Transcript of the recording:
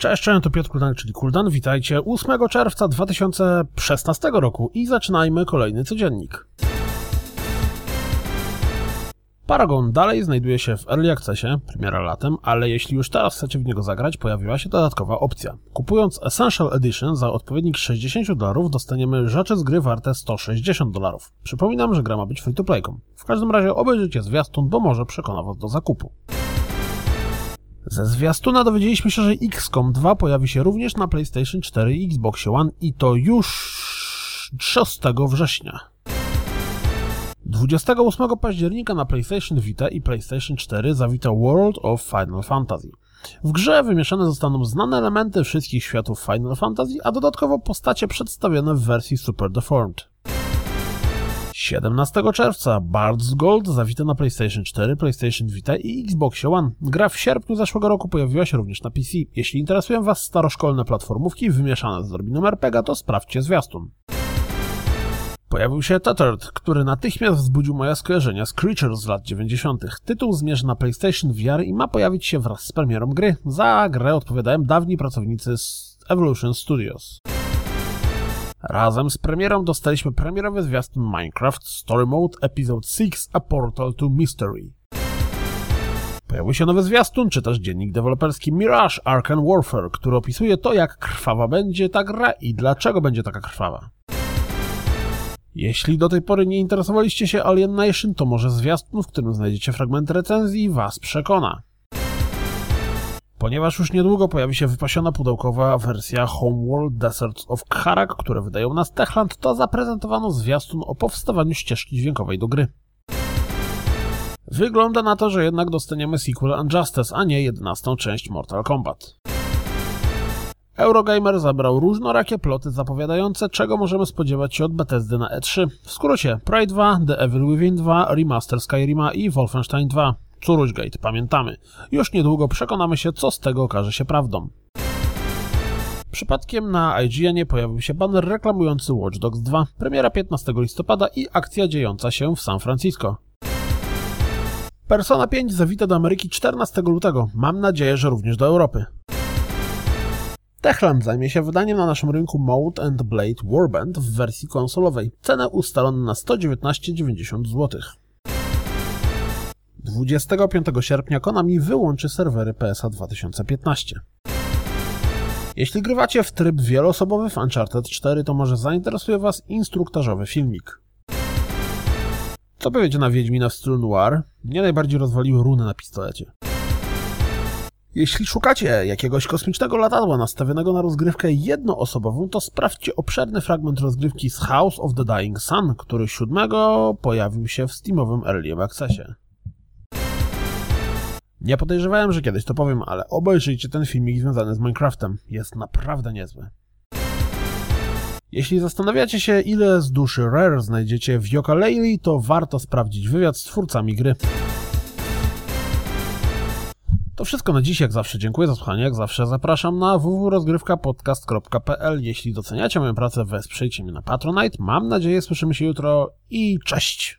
Cześć, cześć, to Piotr Kuldan, czyli Kuldan. Witajcie 8 czerwca 2016 roku i zaczynajmy kolejny codziennik. Paragon dalej znajduje się w Early Accessie, premiera latem, ale jeśli już teraz chcecie w niego zagrać, pojawiła się dodatkowa opcja. Kupując Essential Edition za odpowiednik 60 dolarów dostaniemy rzeczy z gry warte 160 dolarów. Przypominam, że gra ma być free to playką. W każdym razie obejrzyjcie zwiastun, bo może przekona was do zakupu. Ze zwiastuna dowiedzieliśmy się, że XCOM 2 pojawi się również na PlayStation 4 i Xbox One i to już 6 września. 28 października na PlayStation Vita i PlayStation 4 zawita World of Final Fantasy. W grze wymieszane zostaną znane elementy wszystkich światów Final Fantasy, a dodatkowo postacie przedstawione w wersji Super Deformed. 17 czerwca Bard's Gold zawita na PlayStation 4, PlayStation Vita i Xbox One. Gra w sierpniu zeszłego roku pojawiła się również na PC. Jeśli interesują Was staroszkolne platformówki wymieszane z odrobiną RPG, to sprawdźcie zwiastun. Pojawił się Tethered, który natychmiast wzbudził moje skojarzenia z Creatures z lat 90. Tytuł zmierza na PlayStation VR i ma pojawić się wraz z premierą gry. Za grę odpowiadają dawni pracownicy z Evolution Studios. Razem z premierą dostaliśmy premierowy zwiastun Minecraft Story Mode Episode 6 A Portal to Mystery. Pojawił się nowy zwiastun, czy też dziennik deweloperski Mirage Arcane Warfare, który opisuje to, jak krwawa będzie ta gra i dlaczego będzie taka krwawa. Jeśli do tej pory nie interesowaliście się Alien Nation, to może zwiastun, w którym znajdziecie fragmenty recenzji, was przekona. Ponieważ już niedługo pojawi się wypasiona pudełkowa wersja Homeworld Deserts of Kharak, które wydają nas Techland, to zaprezentowano zwiastun o powstawaniu ścieżki dźwiękowej do gry. Wygląda na to, że jednak dostaniemy sequel Unjustice, a nie 11 część Mortal Kombat. Eurogamer zabrał różnorakie ploty zapowiadające, czego możemy spodziewać się od Bethesdy na E3. W skrócie, Pride 2, The Evil Within 2, Remaster Skyrima i Wolfenstein 2. Curuśgate, pamiętamy. Już niedługo przekonamy się, co z tego okaże się prawdą. Przypadkiem na IGN pojawił się banner reklamujący Watch Dogs 2, premiera 15 listopada i akcja dziejąca się w San Francisco. Persona 5 zawita do Ameryki 14 lutego, mam nadzieję, że również do Europy. Techland zajmie się wydaniem na naszym rynku Mode and Blade Warband w wersji konsolowej. Cenę ustalono na 119,90 zł. 25 sierpnia Konami wyłączy serwery PSA 2015. Jeśli grywacie w tryb wieloosobowy w Uncharted 4, to może zainteresuje Was instruktażowy filmik. Co powiecie na Wiedźmina w stylu noir? Mnie najbardziej rozwaliły runy na pistolecie. Jeśli szukacie jakiegoś kosmicznego latadła nastawionego na rozgrywkę jednoosobową, to sprawdźcie obszerny fragment rozgrywki z House of the Dying Sun, który 7 pojawił się w Steamowym Early Accessie. Nie podejrzewałem, że kiedyś to powiem, ale obejrzyjcie ten filmik związany z Minecraftem. Jest naprawdę niezły. Jeśli zastanawiacie się, ile z duszy Rare znajdziecie w Yooka-Laylee, to warto sprawdzić wywiad z twórcami gry. To wszystko na dziś, jak zawsze dziękuję za słuchanie, jak zawsze zapraszam na www.rozgrywkapodcast.pl Jeśli doceniacie moją pracę, wesprzyjcie mnie na Patronite. Mam nadzieję, słyszymy się jutro i cześć!